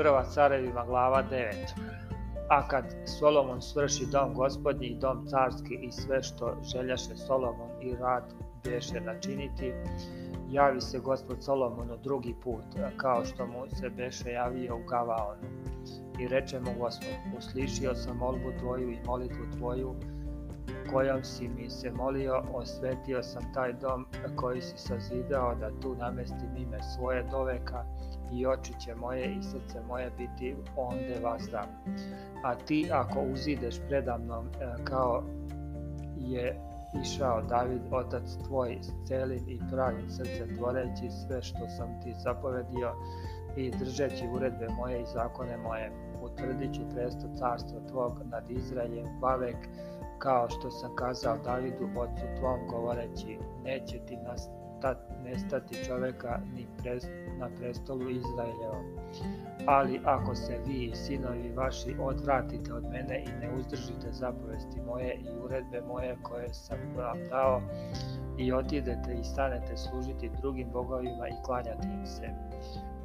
Prva carevima glava 9. A kad Solomon svrši dom gospodnji i dom carski i sve što željaše Solomon i rad beše načiniti, javi se gospod Solomonu drugi put, kao što mu se beše javio u Gavaonu. I reče mu gospod, uslišio sam molbu tvoju i molitvu tvoju, kojom si mi se molio, osvetio sam taj dom koji si sazidao da tu namestim ime svoje doveka i oči će moje i srce moje biti onde vazda. A ti ako uzideš predamnom e, kao je išao David, otac tvoj, celim i pravim srce tvoreći sve što sam ti zapovedio i držeći uredbe moje i zakone moje, utvrdit ću presto carstva tvog nad Izraeljem vavek, kao što sam kazao Davidu, ocu tvom govoreći, neće ti nastati stat, nestati čoveka ni prest, na prestolu Izraeljevom. Ali ako se vi sinovi vaši odvratite od mene i ne uzdržite zapovesti moje i uredbe moje koje sam vam dao i otidete i stanete služiti drugim bogovima i klanjati im se,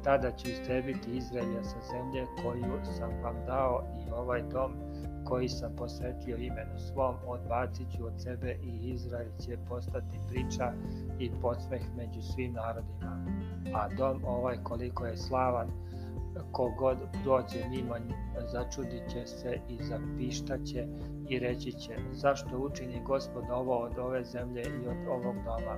tada ću istrebiti Izraelja sa zemlje koju sam vam dao i ovaj dom koji sam posvetio imenu svom, odbacit ću od sebe i Izrael će postati priča i podsmeh među svim narodima. A dom ovaj koliko je slavan, kogod dođe mimo začudit će se i zapištaće i reći će zašto učini gospod ovo od ove zemlje i od ovog doma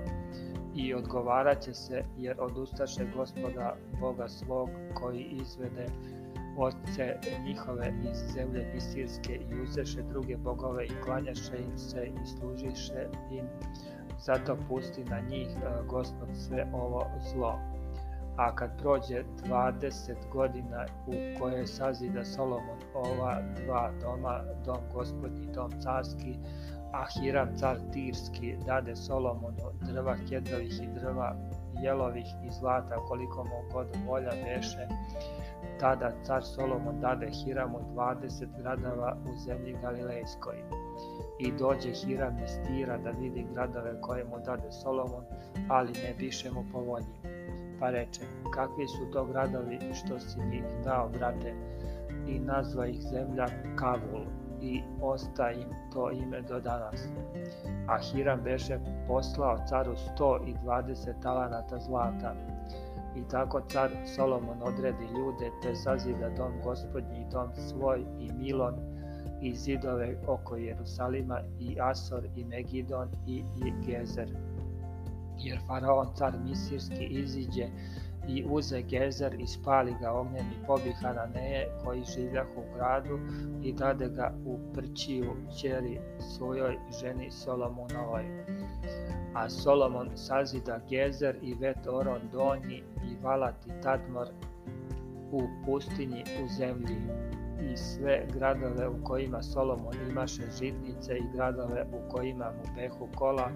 i odgovarat će se jer odustaše gospoda Boga svog koji izvede oce njihove iz zemlje Misirske i uzeše druge bogove i klanjaše im se i služiše im, zato pusti na njih e, gospod sve ovo zlo. A kad prođe 20 godina u koje sazida Solomon ova dva doma, dom gospodnji dom carski, a Hiram car Tirski dade Solomonu drva hedrovih i drva jelovih i zlata koliko mu god volja beše Tada car Solomon dade Hiramu 20 gradova u zemlji Galilejskoj. I dođe Hiram iz Tira da vidi gradove koje mu dade Solomon, ali ne biše mu po volji. Pa reče, kakvi su to gradovi što si mi dao, brate, i nazva ih zemlja Kavul i osta im to ime do danas. A Hiram beše poslao caru 120 talanata zlata, I tako car Solomon odredi ljude, te zazida dom gospodnji i dom svoj i Milon i zidove oko Jerusalima i Asor i Megidon i, i Gezer. Jer faraon car Misirski iziđe i uze gezer i spali ga ognjem i pobi Hananeje koji življahu u gradu i dade ga u prčiju ćeri svojoj ženi Solomonovoj. A Solomon sazida gezer i vet oron donji i valat i tadmor u pustinji u zemlji i sve gradove u kojima Solomon imaše žitnice i gradove u kojima mu pehu kola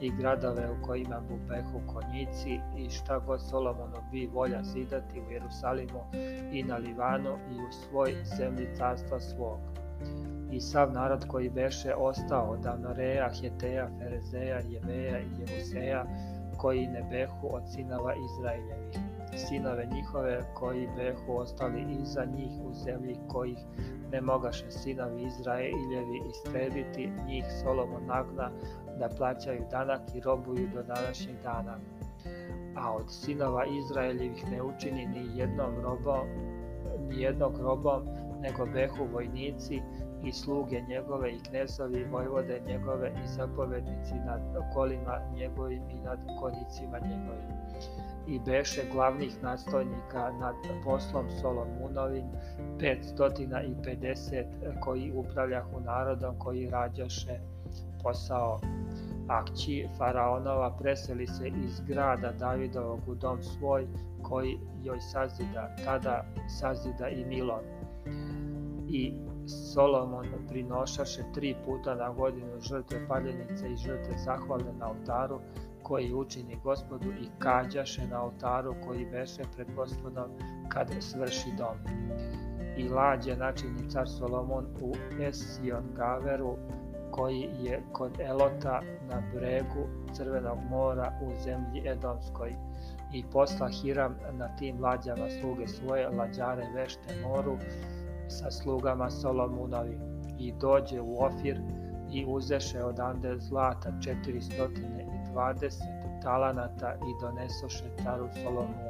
i gradove u kojima mu pehu konjici i šta god Solomonu bi volja zidati u Jerusalimu i na Livanu i u svoj zemlji carstva svog i sav narod koji beše ostao od Amnoreja, Heteja, Ferezeja, Jeveja i Jevuseja, koji ne behu od sinova Izraeljevih sinove njihove koji behu ostali iza njih u zemlji kojih ne mogaše sinovi Izraeljevi istrebiti, njih Solomon nagna da plaćaju danak i robuju do današnjeg dana. A od sinova Izraeljevih ne učini ni jednom robom, ni jednog robom, nego behu vojnici, i sluge njegove i knezovi i vojvode njegove i zapovednici nad kolima njegovim i nad konicima njegovim. I beše glavnih nastojnika nad poslom Solomunovim 550 koji upravljahu narodom koji rađaše posao a Faraonova preseli se iz grada Davidovog u dom svoj koji joj sazida, tada sazida i Milon. I Solomon prinošaše tri puta na godinu žrtve paljenice i žrtve zahvalne na oltaru koji učini gospodu i kađaše na oltaru koji beše pred gospodom kad svrši dom. I lađe načini car Solomon u Esion Gaveru koji je kod Elota na bregu Crvenog mora u zemlji Edomskoj i posla Hiram na tim lađama sluge svoje lađare vešte moru sa slugama Solomunovim i dođe u Ofir i uzeše odande zlata 420 talanata i donesoše caru Solomonu